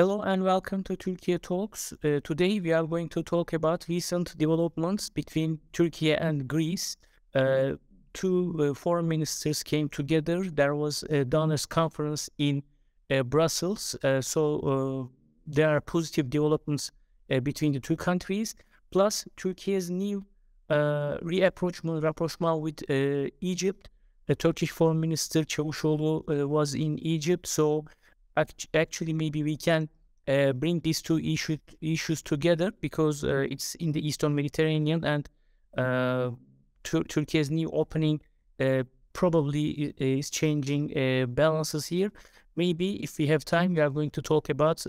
Hello and welcome to Turkey Talks. Uh, today we are going to talk about recent developments between Turkey and Greece. Uh, two uh, foreign ministers came together. There was a donors conference in uh, Brussels. Uh, so uh, there are positive developments between the two countries. Plus, Turkey's new reapproachment, rapprochement with Egypt. The Turkish foreign minister Çavuşoğlu was in Egypt. So actually maybe we can uh, bring these two issue, issues together because uh, it's in the Eastern Mediterranean and uh, Tur- Turkey's new opening uh, probably is changing uh, balances here. Maybe if we have time, we are going to talk about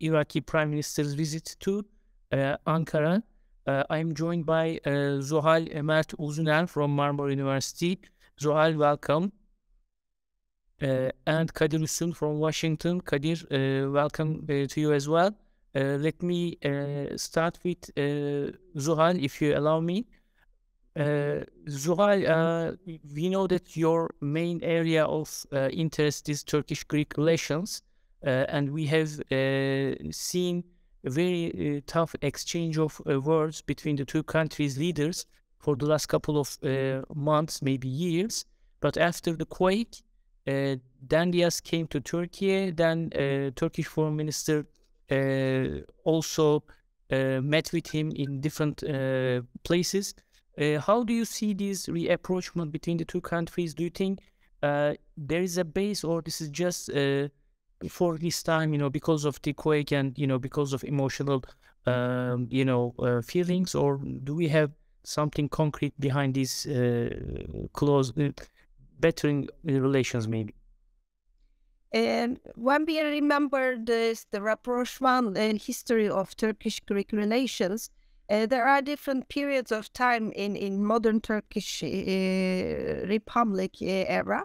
Iraqi Prime Minister's visit to Ankara. I am joined by Zuhal Mert Uzuner from Marmara University. Zuhal, welcome uh, and Kadir Üstün from Washington. Kadir, uh, welcome uh, to you as well. Uh, let me uh, start with uh, Zuhal, if you allow me. Zuhal, we know that your main area of interest is Turkish-Greek relations, and we have seen a very tough exchange of words between the two countries' leaders for the last couple of months, maybe years. But after the quake, Dendias came to Turkey. Then uh, Turkish foreign minister uh, also uh, met with him in different uh, places. Uh, how do you see this reapproachment between the two countries? Do you think there is a base, or this is just for this time, you know, because of the quake and you know because of emotional, um, you know, feelings, or do we have something concrete behind this close? Bettering relations maybe and when we remember this, the rapprochement and history of Turkish-Greek relations, uh, there are different periods of time in, in modern Turkish uh, Republic uh, era.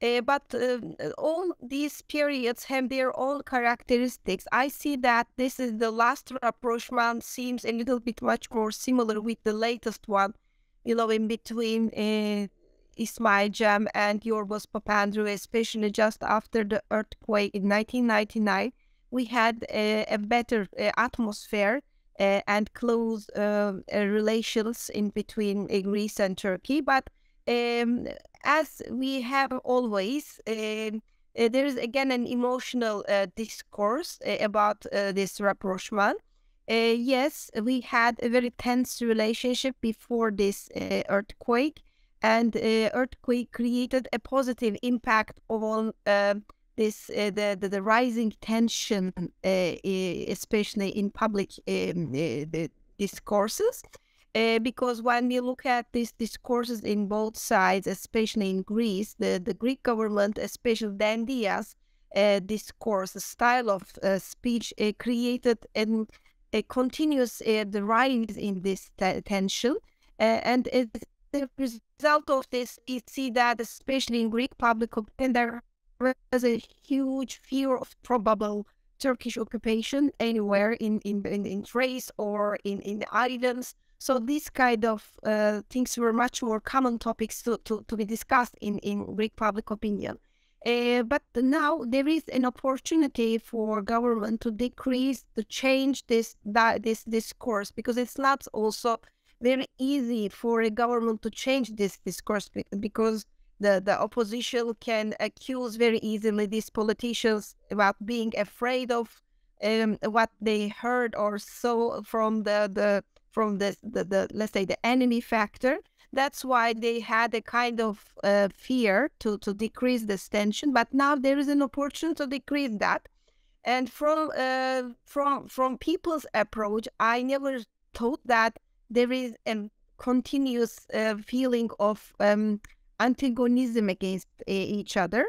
Uh, but uh, all these periods have their own characteristics. I see that this is the last rapprochement seems a little bit much more similar with the latest one, you know, in between uh, Ismail Cem and Yorgos Papandreou, especially just after the earthquake in 1999, we had a, a better uh, atmosphere uh, and close um, uh, relations in between uh, Greece and Turkey. But um, as we have always, um, uh, there is again an emotional uh, discourse about this rapprochement. yes, we had a very tense relationship before this earthquake and uh, earthquake created a positive impact on uh, this uh, the, the, the rising tension, uh, especially in public um, uh, discourses. Uh, because when we look at these discourses in both sides, especially in Greece, the, the Greek government, especially Dendias, discourse, style of speech created an, a continuous the rise in this tension. and it the result of this, we see that, especially in Greek public opinion, there was a huge fear of probable Turkish occupation anywhere in, in, in, in Thrace or in, in the islands. So these kind of uh, things were much more common topics to, to, to be discussed in, in Greek public opinion. Uh, but now there is an opportunity for government to decrease, to change this that, this discourse because it's not also very easy for a government to change this discourse because the, the opposition can accuse very easily these politicians about being afraid of um, what they heard or saw from the, the from the, the, the let's say the enemy factor. That's why they had a kind of uh, fear to, to decrease this tension. But now there is an opportunity to decrease that. And from uh, from from people's approach, I never thought that there is a continuous uh, feeling of um, antagonism against uh, each other,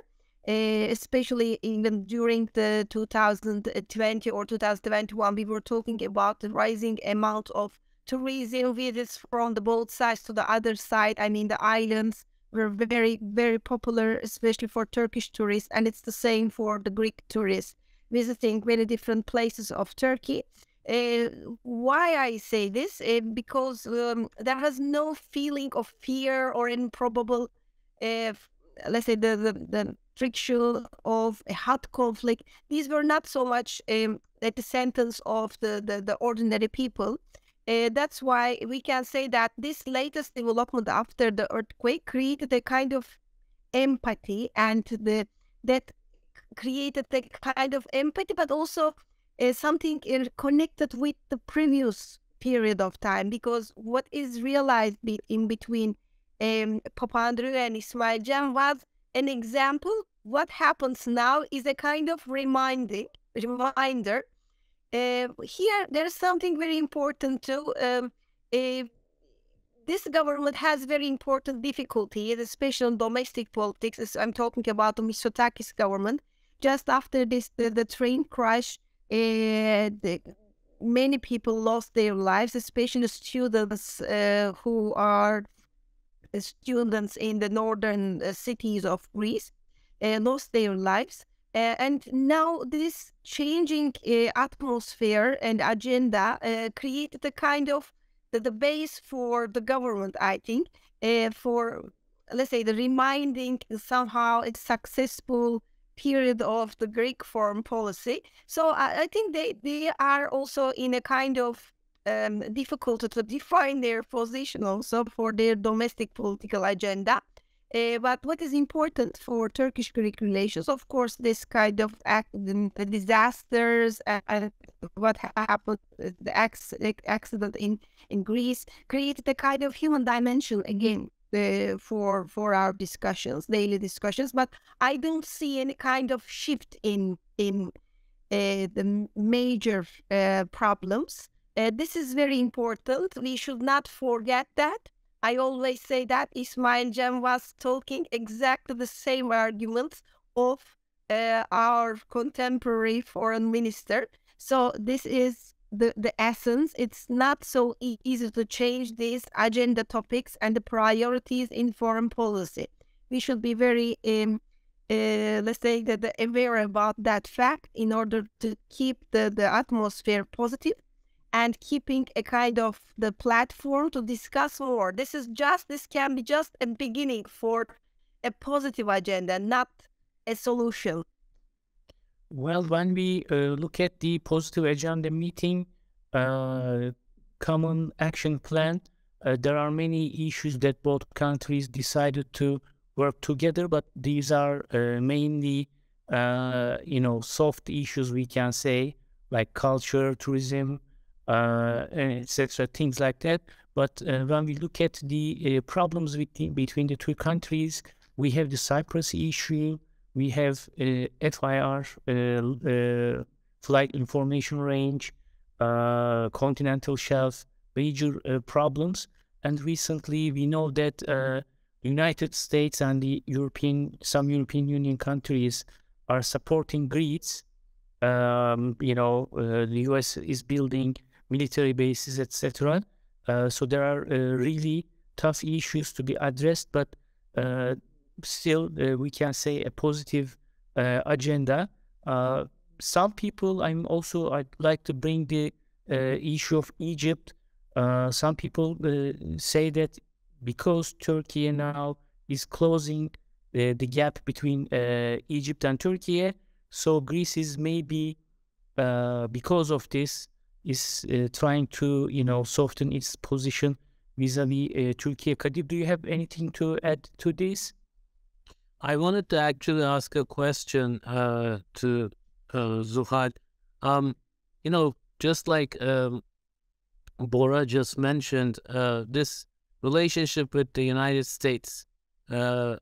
uh, especially even during the 2020 or 2021. We were talking about the rising amount of tourism visits from the both sides to the other side. I mean, the islands were very, very popular, especially for Turkish tourists, and it's the same for the Greek tourists visiting many different places of Turkey. Uh, why I say this? Uh, because um, there has no feeling of fear or improbable, uh, let's say, the, the, the, friction, of a hot conflict. These were not so much um, at the sentence of the, the, the ordinary people. Uh, that's why we can say that this latest development after the earthquake created a kind of empathy and the that created a kind of empathy, but also something connected with the previous period of time because what is realized be in between um, Papandreou and Ismail Cem was an example. What happens now is a kind of reminding reminder. Uh, here, there's something very important too. Um, uh, this government has very important difficulties, especially in domestic politics. I'm talking about the Mitsotakis government. Just after this, the, the train crash, uh, the many people lost their lives, especially students uh, who are students in the northern uh, cities of Greece, lost their lives. And now this changing atmosphere and agenda created a kind of the, the base for the government, I think, for let's say the reminding somehow it's successful period of the Greek foreign policy. So I, I think they, they are also in a kind of um, difficult to define their position also for their domestic political agenda. Uh, but what is important for Turkish-Greek relations, of course, this kind of act, the disasters and what happened, the accident in, in Greece created a kind of human dimension again uh, for for our discussions, daily discussions. But I don't see any kind of shift in in uh, the major uh, problems. Uh, this is very important. We should not forget that. I always say that Ismail Cem was talking exactly the same arguments of our contemporary foreign minister. So this is the, the essence. It's not so e- easy to change these agenda topics and the priorities in foreign policy. We should be very, um, uh, let's say, that aware about that fact in order to keep the, the atmosphere positive and keeping a kind of the platform to discuss more. This is just, this can be just a beginning for a positive agenda, not a solution. Well, when we uh, look at the positive agenda meeting, uh, common action plan, uh, there are many issues that both countries decided to work together, but these are uh, mainly, uh, you know, soft issues we can say, like culture, tourism, uh, etc., things like that. But when we look at the problems the, between the two countries, we have the Cyprus issue, we have uh, FIR, uh, uh, flight information range, continental shelf, major problems. And recently, we know that United States and the European, some European Union countries are supporting Greece. Um, you know, uh, the US is building military bases, etc. Uh, so there are uh, really tough issues to be addressed, but still uh, we can say a positive uh, agenda. Uh, some people, I'm also I'd like to bring the issue of Egypt. some people say that because Turkey now is closing the gap between Egypt and Turkey, so Greece is maybe because of this is uh, trying to you know soften its position vis-a-vis uh, Turkey. Kadir, do you have anything to add to this? I wanted to actually ask a question uh, to uh, Zuhal. Um, you know, just like um, Bora just mentioned, uh, this relationship with the United States, uh,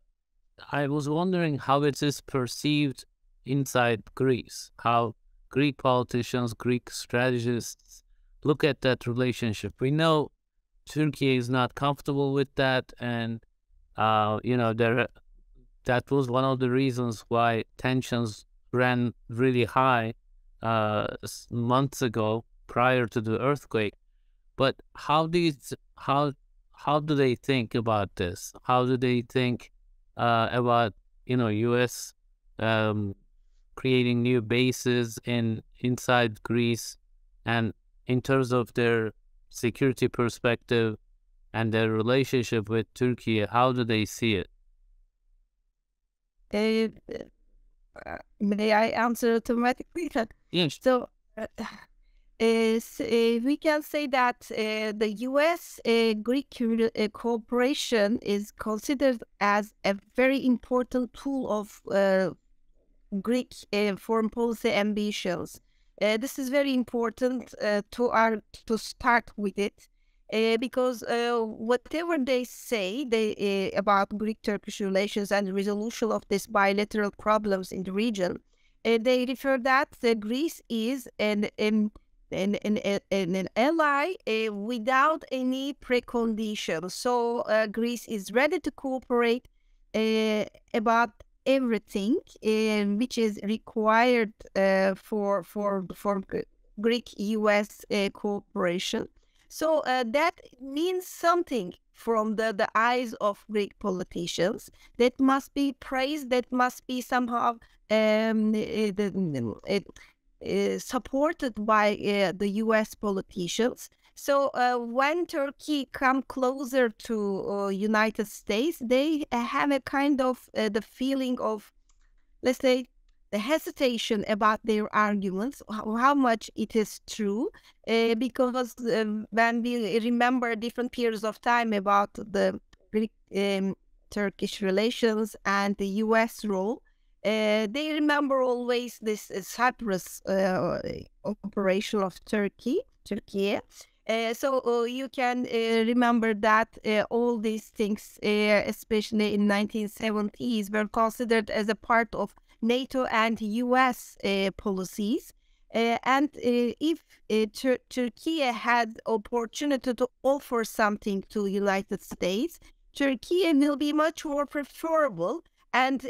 I was wondering how it is perceived inside Greece, how Greek politicians, Greek strategists look at that relationship. We know Turkey is not comfortable with that, and uh, you know there that was one of the reasons why tensions ran really high uh, months ago prior to the earthquake. But how do you how how do they think about this? How do they think uh, about you know U.S. Um, creating new bases in inside Greece, and in terms of their security perspective and their relationship with Turkey, how do they see it? Uh, may I answer automatically? Yes. So, uh, is, uh, we can say that uh, the U.S. Uh, Greek uh, cooperation is considered as a very important tool of uh, Greek uh, foreign policy ambitions. Uh, this is very important uh, to our to start with it. Uh, because uh, whatever they say they, uh, about Greek-Turkish relations and resolution of these bilateral problems in the region, they refer that Greece is an an an, an, an, ally without any preconditions. So Greece is ready to cooperate about everything which is required for for for Greek-U.S. Cooperation. So uh, that means something from the, the eyes of Greek politicians. That must be praised. That must be somehow um, uh, uh, supported by uh, the U.S. politicians. So uh, when Turkey come closer to uh, United States, they have a kind of uh, the feeling of, let's say, the hesitation about their arguments, how, much it is true, uh, because um, when we remember different periods of time about the um, Turkish relations and the U.S. role, uh, they remember always this uh, Cyprus uh, operation of Turkey, Turkey. Uh, so uh, you can remember that all these things, especially in 1970s, were considered as a part of NATO and US uh, policies. Uh, and uh, if Tur- Turkey had opportunity to offer something to United States, Turkey will be much more preferable, and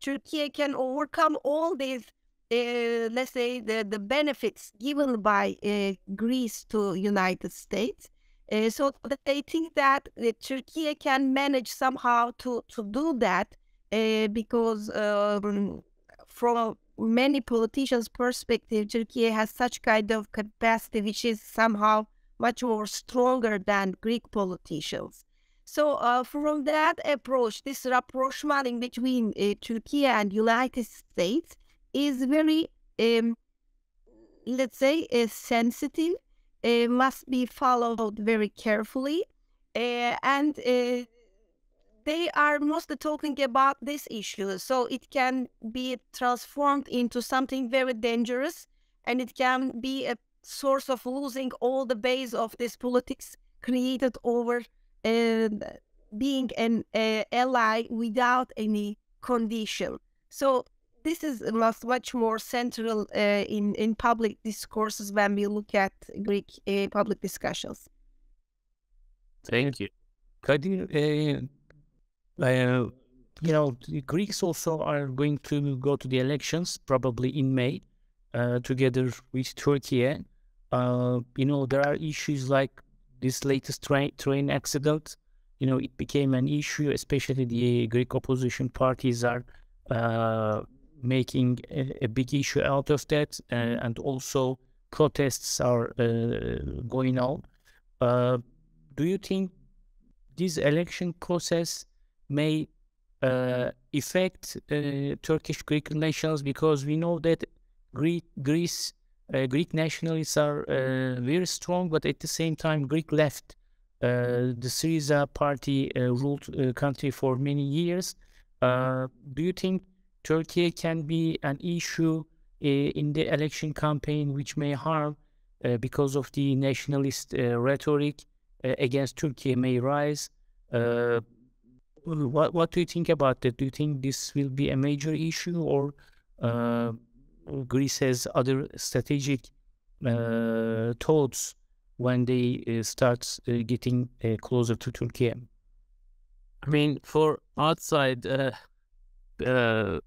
Turkey can overcome all these, let's say, the, the benefits given by Greece to United States. Uh, so they think that uh, Turkey can manage somehow to, to do that uh, because um, from many politicians' perspective, Turkey has such kind of capacity which is somehow much more stronger than Greek politicians. So uh, from that approach, this rapprochement between uh, Turkey and United States is very, um, let's say, uh, sensitive. It must be followed very carefully, and they are mostly talking about this issue. So it can be transformed into something very dangerous and it can be a source of losing all the base of this politics created over uh, being an uh, ally without any condition. So this is much, much more central uh, in, in public discourses when we look at Greek uh, public discussions. Thank you. Kadir, uh, uh, you know, the Greeks also are going to go to the elections probably in May, uh, together with Turkey. Uh, you know, there are issues like this latest train train accident. You know, it became an issue, especially the Greek opposition parties are uh, making a, a, big issue out of that, uh, and also protests are uh, going on. do you think this election process may uh, affect uh, Turkish-Greek relations because we know that Greek, Greece, uh, Greek nationalists are uh, very strong, but at the same time, Greek left. Uh, the Syriza party uh, ruled the country for many years. do you think Turkey can be an issue in the election campaign which may harm because of the nationalist rhetoric against Turkey may rise? What what do you think about that? Do you think this will be a major issue, or uh, Greece has other strategic uh, thoughts when they uh, start uh, getting uh, closer to Turkey? I mean, for outside, uh, you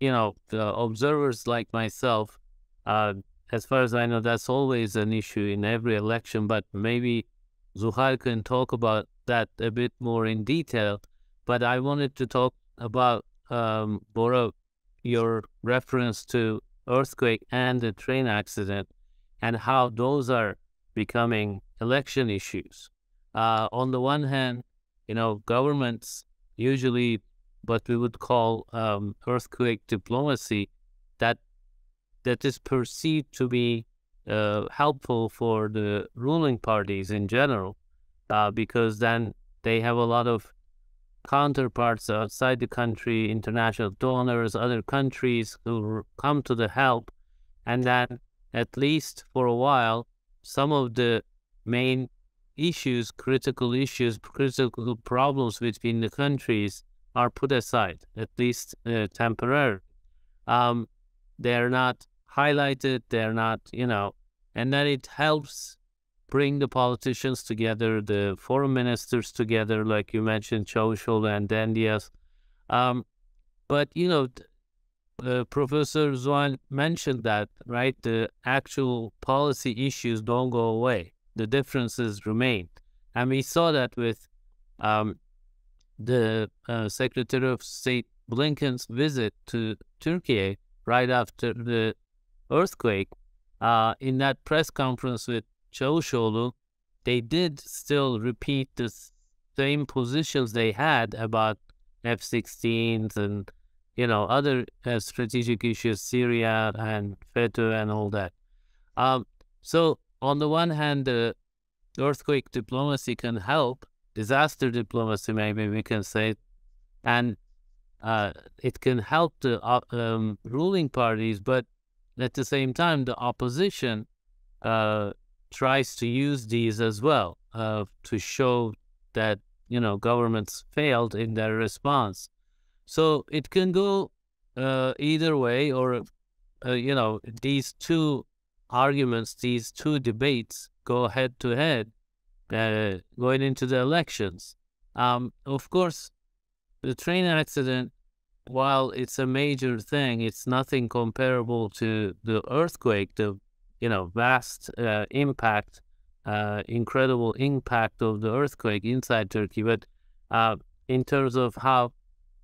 know, observers like myself, as far as I know, that's always an issue in every election. But maybe Zuhal can talk about that a bit more in detail. But I wanted to talk about um, your reference to earthquake and the train accident, and how those are becoming election issues. Uh, on the one hand, you know, governments usually what we would call um, earthquake diplomacy that that is perceived to be uh, helpful for the ruling parties in general, uh, because then they have a lot of counterparts outside the country, international donors, other countries who come to the help, and then at least for a while, some of the main issues, critical issues, critical problems between the countries are put aside, at least uh. Um, they're not highlighted, they're not, you know, and then it helps bring the politicians together, the foreign ministers together, like you mentioned, Çavuşoğlu and Dendias. Um, but, you know, uh, Professor Zuhal mentioned that, right? The actual policy issues don't go away. The differences remain. And we saw that with um, the uh, Secretary of State Blinken's visit to Turkey right after the earthquake. Uh, in that press conference with Çavuşoğlu, they did still repeat the same positions they had about F-16s and you know other uh, strategic issues, Syria and FETÖ and all that. Um, so on the one hand, the earthquake diplomacy can help, disaster diplomacy maybe we can say, and uh, it can help the uh, um, ruling parties, but at the same time, the opposition uh, tries to use these as well uh, to show that you know governments failed in their response. So it can go uh, either way, or uh, you know these two arguments, these two debates go head to head uh, going into the elections. Um, of course, the train accident, while it's a major thing, it's nothing comparable to the earthquake, the you know, vast uh, impact, uh, incredible impact of the earthquake inside Turkey. But uh, in terms of how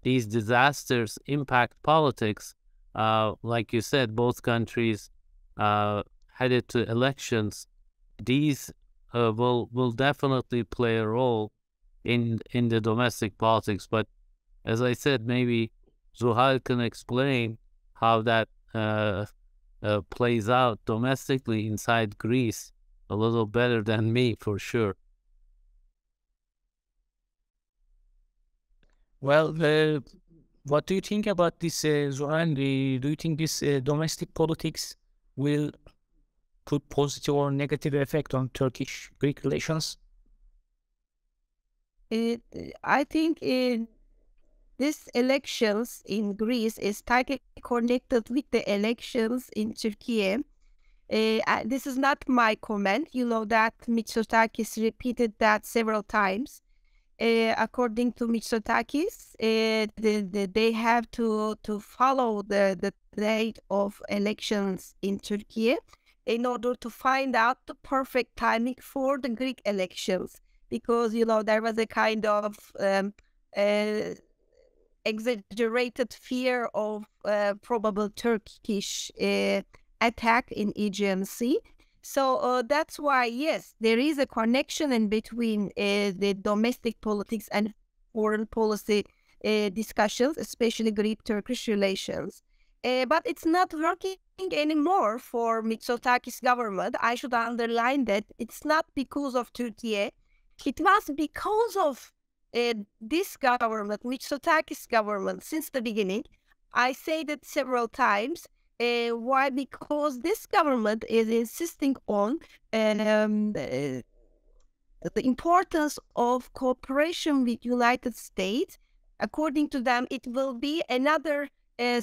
these disasters impact politics, uh, like you said, both countries uh, headed to elections. These uh, will will definitely play a role in in the domestic politics. But as I said, maybe Zuhal can explain how that uh, plays out domestically inside Greece a little better than me for sure. Well, uh, what do you think about this, uh, Zoran? Do you think this uh, domestic politics will put positive or negative effect on Turkish-Greek relations? It, I think in this elections in Greece is tightly connected with the elections in Turkey. Uh, this is not my comment. You know that Mitsotakis repeated that several times. Uh, according to Mitsotakis, uh, the, the, they have to, to follow the, the date of elections in Turkey in order to find out the perfect timing for the Greek elections. Because, you know, there was a kind of um, uh, exaggerated fear of uh, probable Turkish uh, attack in Aegean Sea. So uh, that's why, yes, there is a connection in between uh, the domestic politics and foreign policy uh, discussions, especially Greek-Turkish relations. Uh, but it's not working anymore for Mitsotakis government. I should underline that it's not because of Turkey. It was because of uh, this government, Mitsotakis government, since the beginning, I say that several times. Uh, why? Because this government is insisting on um, uh, the importance of cooperation with United States. According to them, it will be another, uh,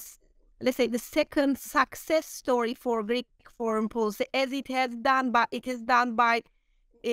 let's say, the second success story for Greek foreign policy, as it has done by it is done by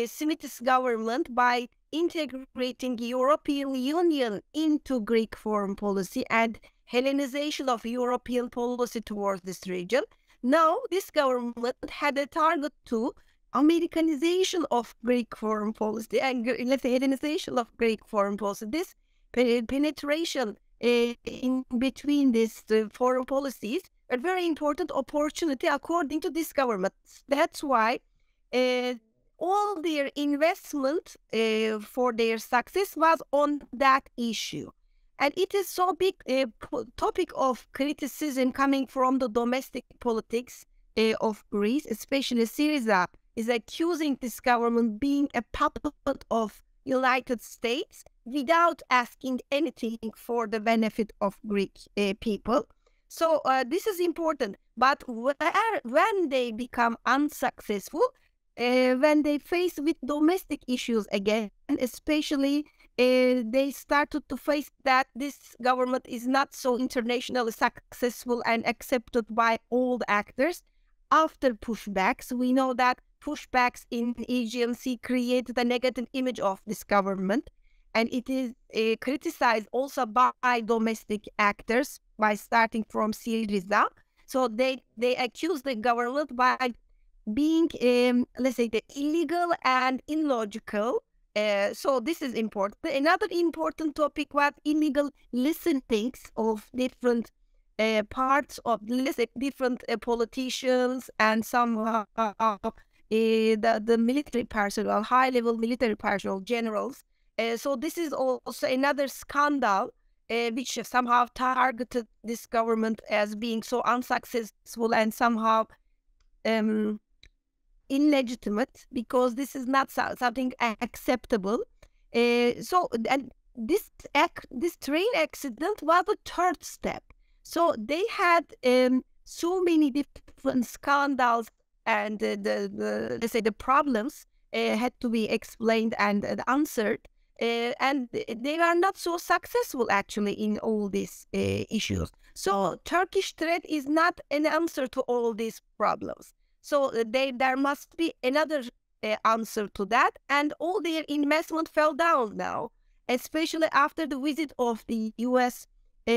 Simitis government by integrating European Union into Greek foreign policy and Hellenization of European policy towards this region. Now, this government had a target to Americanization of Greek foreign policy and let's say Hellenization of Greek foreign policy. This penetration uh, in between these foreign policies a very important opportunity according to this government. That's why uh, all their investment uh, for their success was on that issue. And it is so big a topic of criticism coming from the domestic politics uh, of Greece, especially Syriza is accusing this government being a puppet of United States without asking anything for the benefit of Greek uh, people. So uh, this is important. But where, when they become unsuccessful, uh, when they face with domestic issues again, especially uh, they started to face that this government is not so internationally successful and accepted by all the actors. After pushbacks, we know that pushbacks in Aegean Sea created a negative image of this government, and it is uh, criticized also by domestic actors by starting from Syriza. So they they accuse the government by being, um, let's say, the illegal and illogical. Uh, so this is important. Another important topic was illegal listenings of different uh, parts of let's say, different uh, politicians and some uh, uh, uh, the the military personnel, high level military personnel, generals. so this is also another scandal which somehow targeted this government as being so unsuccessful and somehow um, illegitimate because this is not something acceptable. Uh, so, and this this train accident was the third step. So they had um, so many different scandals and uh, the, the let's say the problems uh, had to be explained and uh, answered. And they are not so successful actually in all these uh, issues. So Turkish threat is not an answer to all these problems. So uh, they, there must be another uh, answer to that. And all their investment fell down now, especially after the visit of the U.S., uh,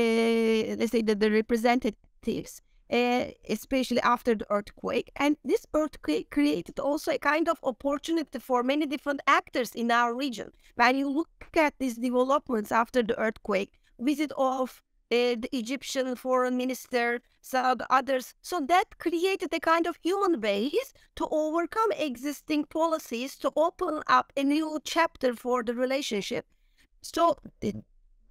let's say the, the representatives, uh, especially after the earthquake. And this earthquake created also a kind of opportunity for many different actors in our region. When you look at these developments after the earthquake, visit of the Egyptian foreign minister, some others. So that created a kind of human base to overcome existing policies to open up a new chapter for the relationship. So this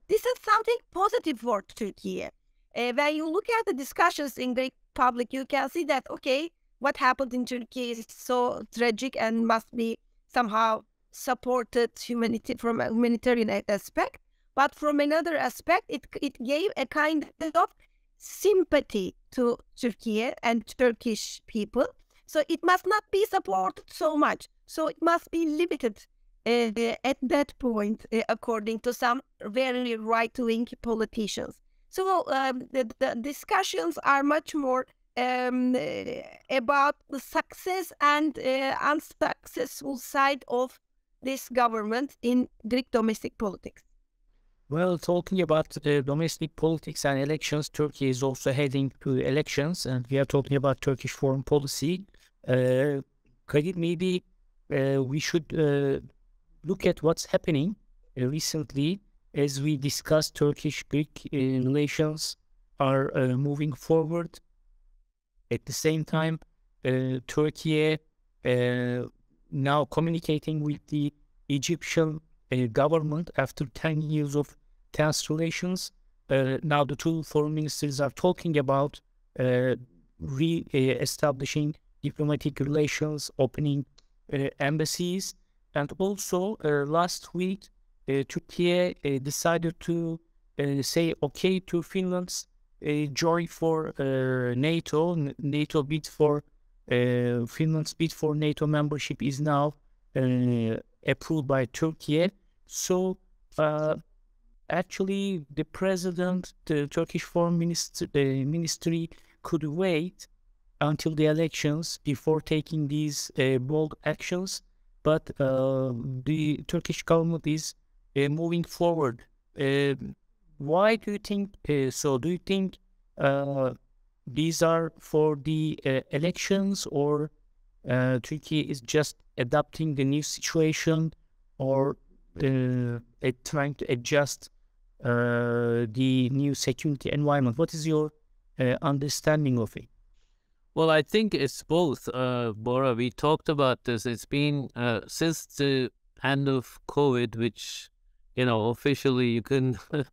is something positive for Turkey. Uh, when you look at the discussions in Greek public, you can see that, okay, what happened in Turkey is so tragic and must be somehow supported humanity from a humanitarian aspect. But from another aspect, it, it gave a kind of sympathy to Turkey and Turkish people. So it must not be supported so much. So it must be limited uh, at that point, uh, according to some very right-wing politicians. So um, the, the, discussions are much more um, about the success and uh, unsuccessful side of this government in Greek domestic politics. Well, talking about uh, domestic politics and elections, Turkey is also heading to elections, and we are talking about Turkish foreign policy. Uh, Kadir, maybe uh, we should uh, look at what's happening uh, recently as we discuss Turkish-Greek uh, relations are uh, moving forward. At the same time, Turkey now communicating with the Egyptian a government after 10 years of tense relations. Uh, now the two foreign ministers are talking about uh, re-establishing diplomatic relations, opening uh, embassies, and also uh, last week uh, Turkey uh, decided to say okay to Finland's join for NATO. NATO bid for Finland's bid for NATO membership is now approved by Turkey. So uh, actually, the president, the Turkish foreign minister, the ministry could wait until the elections before taking these uh, bold actions. But uh, the Turkish government is uh, moving forward. Uh, why do you think uh, so? Do you think these are for the elections or Turkey is just adapting the new situation or uh, trying to adjust uh, the new security environment? What is your uh, understanding of it? Well, I think it's both, uh, Bora. We talked about this. It's been uh, since the end of COVID, which, you know, officially you can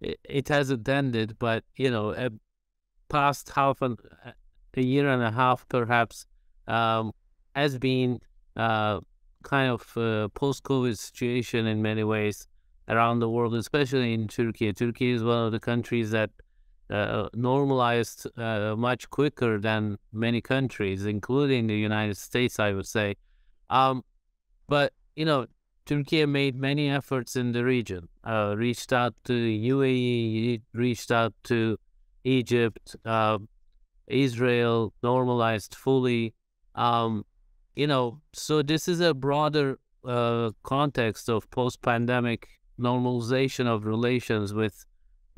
it, it hasn't ended, but you know, past half an, a year and a half perhaps um, has been uh, kind of a post-COVID situation in many ways around the world, especially in Turkey. Turkey is one of the countries that uh, normalized uh, much quicker than many countries, including the United States, I would say. Um, but you know, Turkey made many efforts in the region. Uh, reached out to UAE, reached out to Egypt, uh, Israel, normalized fully. Um, you know, so this is a broader uh, context of post-pandemic normalization of relations with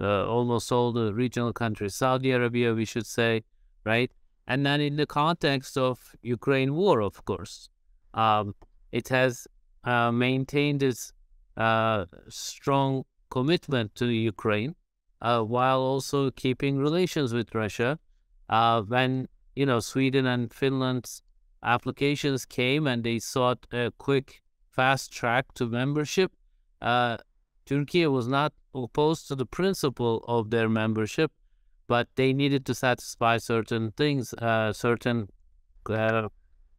uh, almost all the regional countries, Saudi Arabia, we should say, right? And then in the context of Ukraine war, of course, um, it has uh, maintained its uh, strong commitment to Ukraine uh, while also keeping relations with Russia. Uh, when you know Sweden and Finland's applications came and they sought a quick, fast track to membership, uh, Turkey was not opposed to the principle of their membership, but they needed to satisfy certain things, uh, certain uh,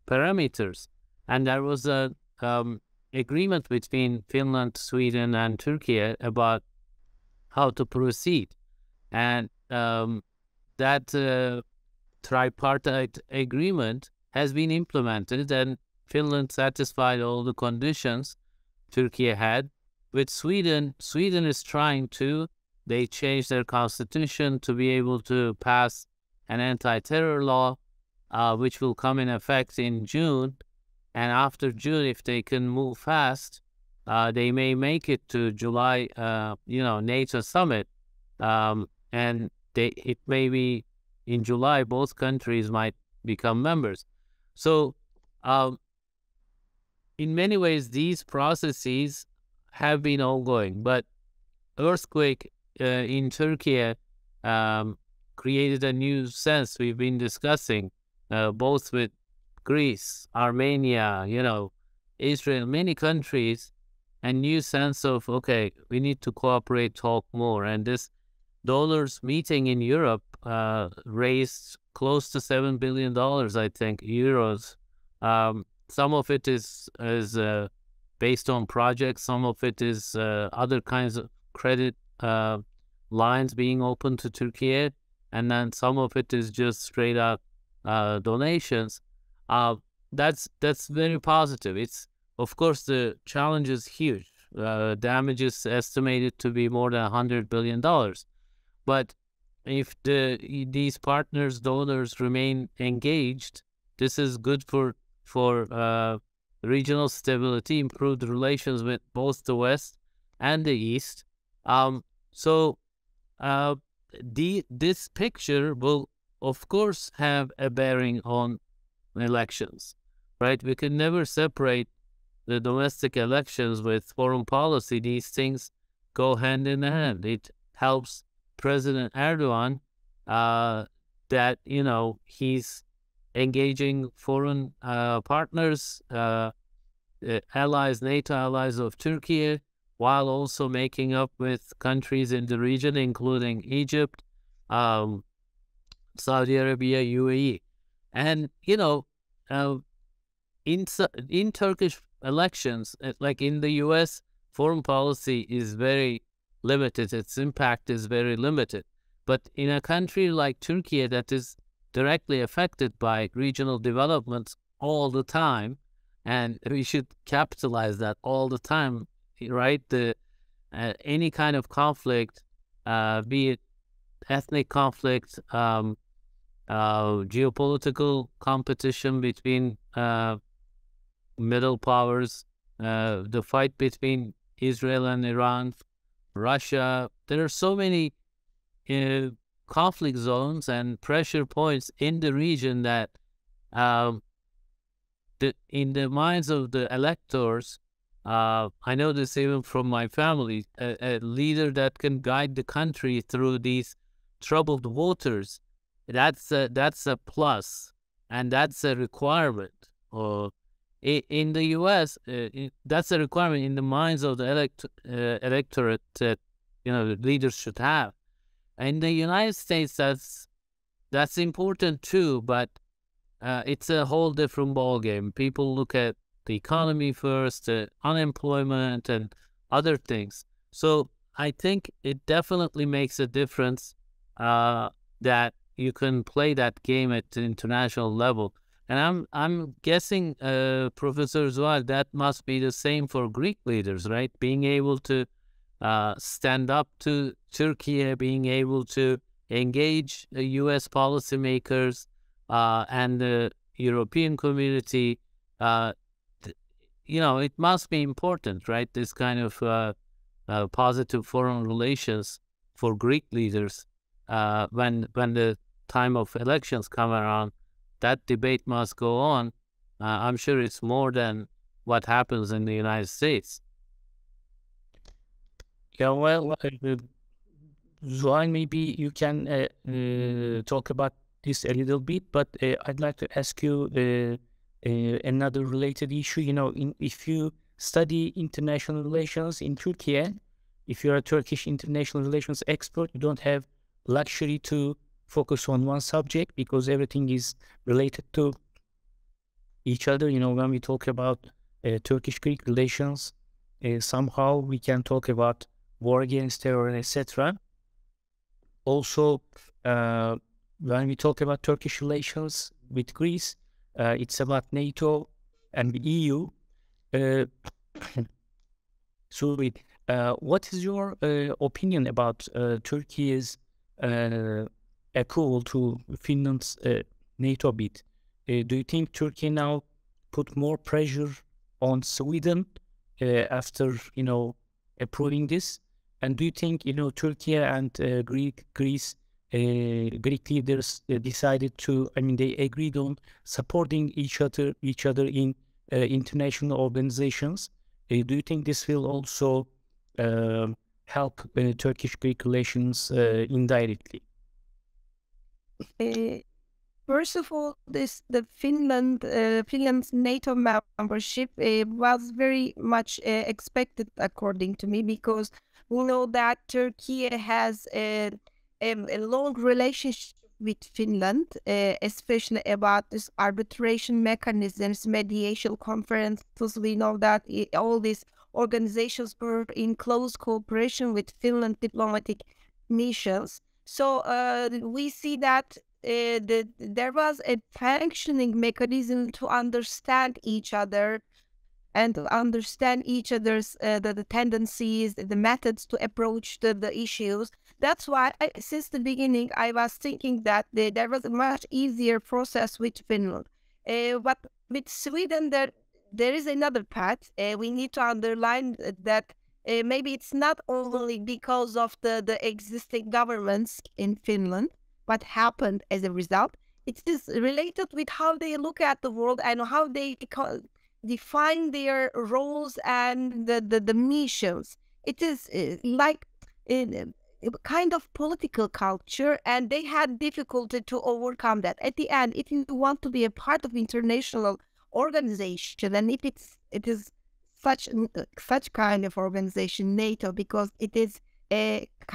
parameters. And there was a um, agreement between Finland, Sweden, and Turkey about how to proceed. And um, that uh, tripartite agreement has been implemented, and Finland satisfied all the conditions Turkey had with Sweden, Sweden is trying to. They changed their constitution to be able to pass an anti-terror law, uh, which will come in effect in June. And after June, if they can move fast, uh, they may make it to July, uh, you know, NATO summit. Um, and they, it may be in July, both countries might become members. So, um, in many ways, these processes have been ongoing, but earthquake uh, in Turkey um, created a new sense we've been discussing, uh, both with Greece, Armenia, you know, Israel, many countries, a new sense of okay, we need to cooperate, talk more, and this dollars meeting in Europe uh, raised close to seven billion dollars, I think, euros. Um, some of it is is uh, based on projects. Some of it is uh, other kinds of credit uh, lines being open to Turkey, and then some of it is just straight up uh, donations. Uh, that's that's very positive. It's of course the challenge is huge. Damage is estimated to be more than hundred billion dollars, but if the these partners donors remain engaged, this is good for for uh, regional stability, improved relations with both the West and the East. Um, so uh, the this picture will, of course, have a bearing on elections, right? We can never separate the domestic elections with foreign policy. These things go hand in hand. It helps President Erdogan uh, that you know he's engaging foreign uh, partners, uh, uh, allies, NATO allies of Turkey, while also making up with countries in the region, including Egypt, um, Saudi Arabia, UAE. And, you know, uh, in, in Turkish elections, uh, like in the US, foreign policy is very limited. Its impact is very limited. But in a country like Turkey that is directly affected by regional developments all the time, and we should capitalize that all the time, right? The uh, any kind of conflict, uh, be it ethnic conflict, um, uh, geopolitical competition between uh, middle powers, uh, the fight between Israel and Iran, Russia. There are so many uh, conflict zones and pressure points in the region that um, the, in the minds of the electors, uh, I know this even from my family, a, a, leader that can guide the country through these troubled waters, that's a, that's a plus, and that's a requirement. Or in the U.S., uh, that's a requirement in the minds of the elect, uh, electorate that you know leaders should have. In the United States, that's that's important too, but uh, it's a whole different ballgame. People look at the economy first, uh, unemployment, and other things. So I think it definitely makes a difference uh, that you can play that game at the international level. And I'm I'm guessing, uh, Professor Zuhal, that must be the same for Greek leaders, right? Being able to uh, stand up to Turkey, being able to engage U.S. policymakers uh, and the European community. Uh, you know, it must be important, right? This kind of uh, uh, positive foreign relations for Greek leaders uh, when when the time of elections come around, that debate must go on. Uh, I'm sure it's more than what happens in the United States. Yeah, well, uh, maybe you can uh, uh, talk about this a little bit, but uh, I'd like to ask you uh, another related issue. You know, in, if you study international relations in Turkey, if you're a Turkish international relations expert, you don't have luxury to focus on one subject because everything is related to each other. You know, when we talk about uh, Turkish-Greek relations, uh, somehow we can talk about war against terror, etc. Also, uh, when we talk about Turkish relations with Greece, uh, it's about NATO and the EU. Uh, so, uh, what is your opinion about Turkey's equal to Finland's NATO bid? do you think Turkey now put more pressure on Sweden after you know approving this? And do you think you know Turkey and Greek Greece uh, Greek leaders uh, decided to, I mean, they agreed on supporting each other, each other in uh, international organizations. do you think this will also um, help Turkish-Greek relations indirectly? First of all, this the Finland uh, Finland's NATO membership uh, was very much expected, according to me, because we know that Turkey has um, a long relationship with Finland, especially about this arbitration mechanisms, mediation conferences. We know that it, all these organizations were in close cooperation with Finland diplomatic missions. So uh, we see that uh, the, there was a functioning mechanism to understand each other and to understand each other's uh, the, the tendencies, the methods to approach the, the issues. That's why, I, since the beginning, I was thinking that the, there was a much easier process with Finland. Uh, but with Sweden, there there is another path. Uh, we need to underline that uh, maybe it's not only because of the, the existing governments in Finland, what happened as a result. It is related with how they look at the world and how they define their roles and the, the, the missions. It is uh, like uh, kind of political culture and they had difficulty to overcome that at the end if you want to be a part of international organization and if it's it is such uh, such kind of organization nato because it is a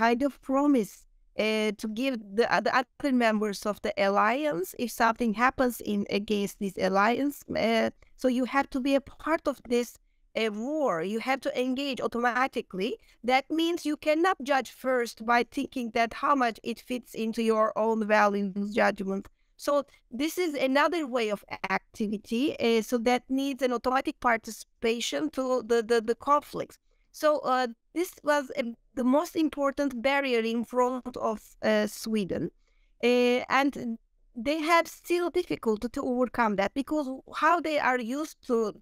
kind of promise uh, to give the, the other members of the alliance if something happens in against this alliance uh, so you have to be a part of this a war, you have to engage automatically. That means you cannot judge first by thinking that how much it fits into your own values judgment. So this is another way of activity. Uh, so that needs an automatic participation to the the, the conflicts. So uh, this was uh, the most important barrier in front of uh, Sweden, uh, and they have still difficulty to overcome that because how they are used to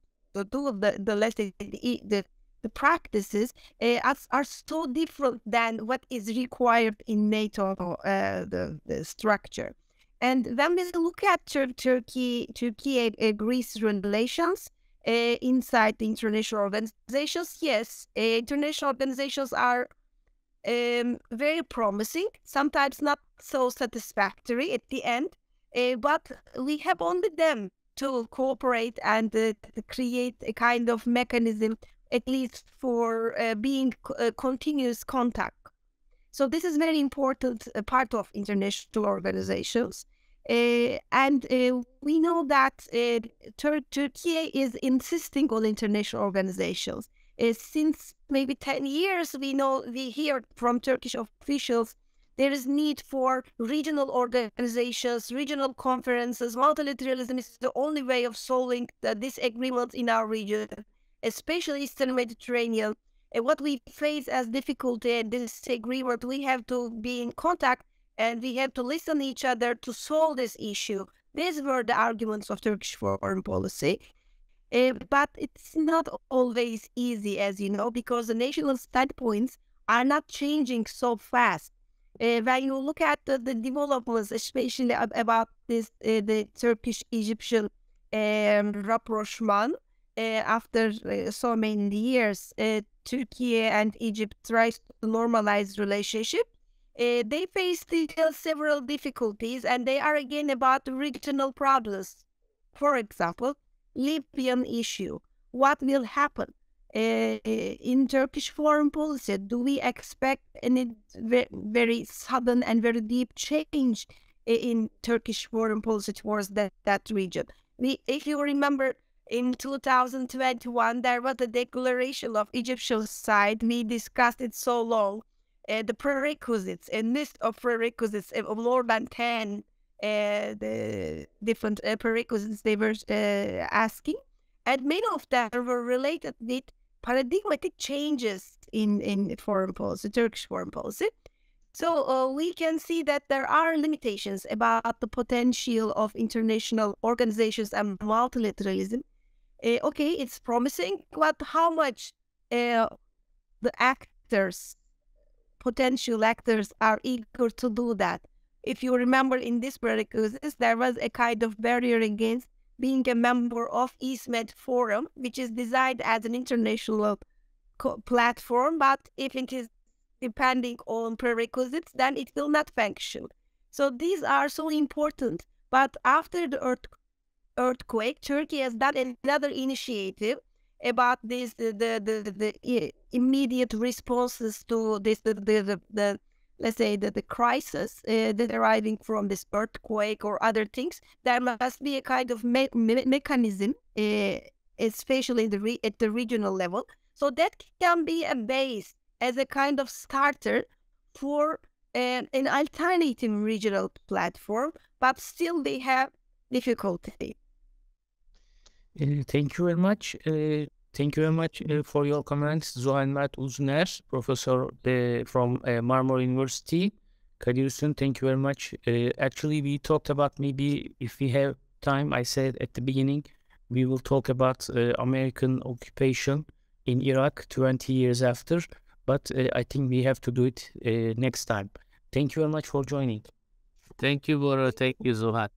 two of the the let's the the, the practices uh, are, are so different than what is required in NATO uh, the, the structure. And when we look at Tur- Turkey, Turkey uh, Greece relations uh, inside the international organizations, yes, uh, international organizations are um, very promising, sometimes not so satisfactory at the end, uh, but we have only them to cooperate and create a kind of mechanism, at least for being continuous contact So this is very important uh, part of international organizations. Uh, and uh, we know that uh, Tur- Turkey is insisting on international organizations. Uh, since maybe 10 years, we know, we hear from Turkish officials, there is need for regional organizations, regional conferences. Multilateralism is the only way of solving the disagreements in our region, especially Eastern Mediterranean. What we face as difficulty and disagreement, we have to be in contact and we have to listen to each other to solve this issue. These were the arguments of Turkish foreign policy. Uh, but it's not always easy, as you know, because the national standpoints are not changing so fast. Uh, when you look at the, the developments, especially about this, uh, the Turkish-Egyptian um, rapprochement, after so many years, Turkey and Egypt tries to normalize relationship uh, they face still several difficulties and they are again about regional problems. For example, Libyan issue. What will happen uh, in Turkish foreign policy? Do we expect any very sudden and very deep change in Turkish foreign policy towards that, that region? We, if you remember, in 2021, there was a declaration of Egyptian side. We discussed it so long uh, the prerequisites, a list of prerequisites of more than 10 uh, the different uh, prerequisites they were uh, asking. And many of them were related with paradigmatic changes in, in foreign policy, Turkish foreign policy. So uh, we can see that there are limitations about the potential of international organizations and multilateralism. Uh, okay, it's promising, but how much uh, the actors potential actors are eager to do that. If you remember in this prerequisites, there was a kind of barrier against being a member of EastMed Forum, which is designed as an international platform, but if it is depending on prerequisites, then it will not function. So these are so important. But after the earth earthquake, Turkey has done another initiative about this the the, the, the immediate responses to this the the, the, let's say the, the crisis uh, that arising from this earthquake or other things. There must be a kind of me- me- mechanism uh, especially the at the regional level. So that can be a base as a kind of starter for an, an alternative regional platform but still they have difficulty thank you very much. Uh, thank you very much uh, for your comments, Zuhal Mert Uzuner, professor from Marmara University. Kadir thank you very much. Actually, we talked about maybe if we have time, I said at the beginning, we will talk about American occupation in Iraq 20 years after, but I think we have to do it next time. Thank you very much for joining. Thank you, Bora. Thank you, Zuhal.